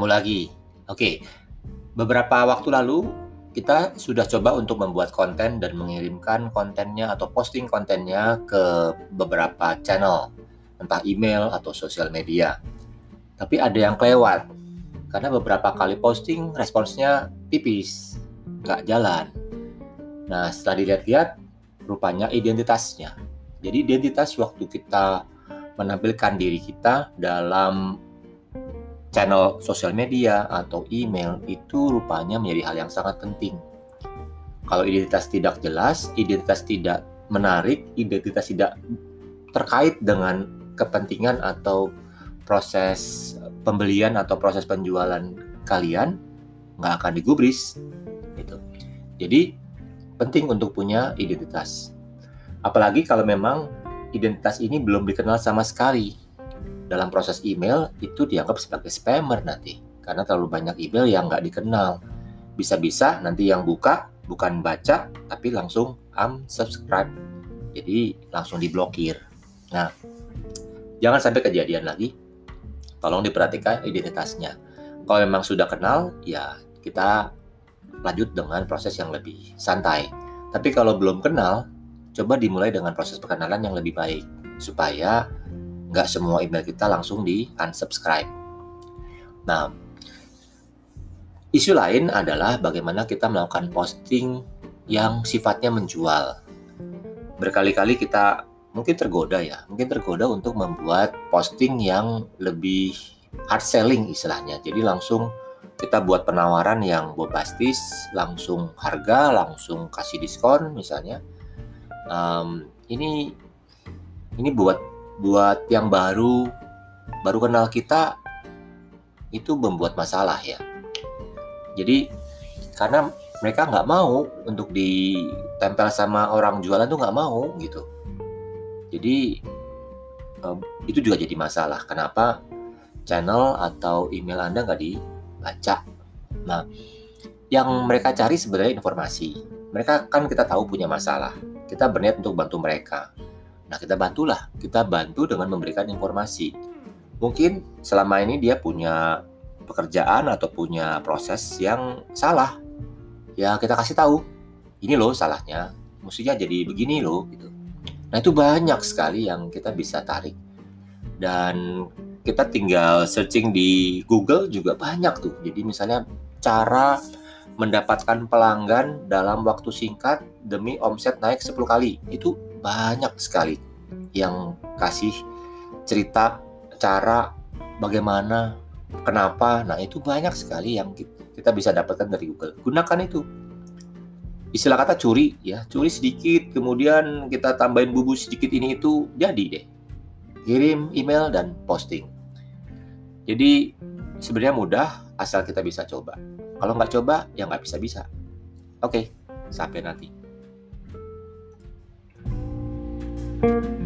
ketemu lagi. Oke, beberapa waktu lalu kita sudah coba untuk membuat konten dan mengirimkan kontennya atau posting kontennya ke beberapa channel, entah email atau sosial media. Tapi ada yang kelewat, karena beberapa kali posting responsnya tipis, nggak jalan. Nah, setelah dilihat-lihat, rupanya identitasnya. Jadi identitas waktu kita menampilkan diri kita dalam channel sosial media atau email itu rupanya menjadi hal yang sangat penting. Kalau identitas tidak jelas, identitas tidak menarik, identitas tidak terkait dengan kepentingan atau proses pembelian atau proses penjualan kalian, nggak akan digubris. Gitu. Jadi penting untuk punya identitas. Apalagi kalau memang identitas ini belum dikenal sama sekali dalam proses email itu dianggap sebagai spammer nanti karena terlalu banyak email yang nggak dikenal. Bisa-bisa nanti yang buka bukan baca tapi langsung unsubscribe. Jadi langsung diblokir. Nah, jangan sampai kejadian lagi. Tolong diperhatikan identitasnya. Kalau memang sudah kenal, ya kita lanjut dengan proses yang lebih santai. Tapi kalau belum kenal, coba dimulai dengan proses perkenalan yang lebih baik supaya nggak semua email kita langsung di unsubscribe. Nah, isu lain adalah bagaimana kita melakukan posting yang sifatnya menjual. Berkali-kali kita mungkin tergoda ya, mungkin tergoda untuk membuat posting yang lebih hard selling istilahnya. Jadi langsung kita buat penawaran yang bombastis, langsung harga, langsung kasih diskon misalnya. Um, ini ini buat buat yang baru baru kenal kita itu membuat masalah ya. Jadi karena mereka nggak mau untuk ditempel sama orang jualan tuh nggak mau gitu. Jadi itu juga jadi masalah. Kenapa channel atau email Anda nggak dibaca? Nah, yang mereka cari sebenarnya informasi. Mereka kan kita tahu punya masalah. Kita berniat untuk bantu mereka. Nah, kita bantulah, kita bantu dengan memberikan informasi. Mungkin selama ini dia punya pekerjaan atau punya proses yang salah. Ya, kita kasih tahu. Ini loh salahnya. Mestinya jadi begini loh gitu. Nah, itu banyak sekali yang kita bisa tarik. Dan kita tinggal searching di Google juga banyak tuh. Jadi misalnya cara mendapatkan pelanggan dalam waktu singkat demi omset naik 10 kali. Itu banyak sekali yang kasih cerita cara bagaimana kenapa. Nah itu banyak sekali yang kita bisa dapatkan dari Google. Gunakan itu. Istilah kata curi ya. Curi sedikit kemudian kita tambahin bumbu sedikit ini itu jadi deh. Kirim email dan posting. Jadi sebenarnya mudah asal kita bisa coba. Kalau nggak coba ya nggak bisa bisa oke sampai nanti thank you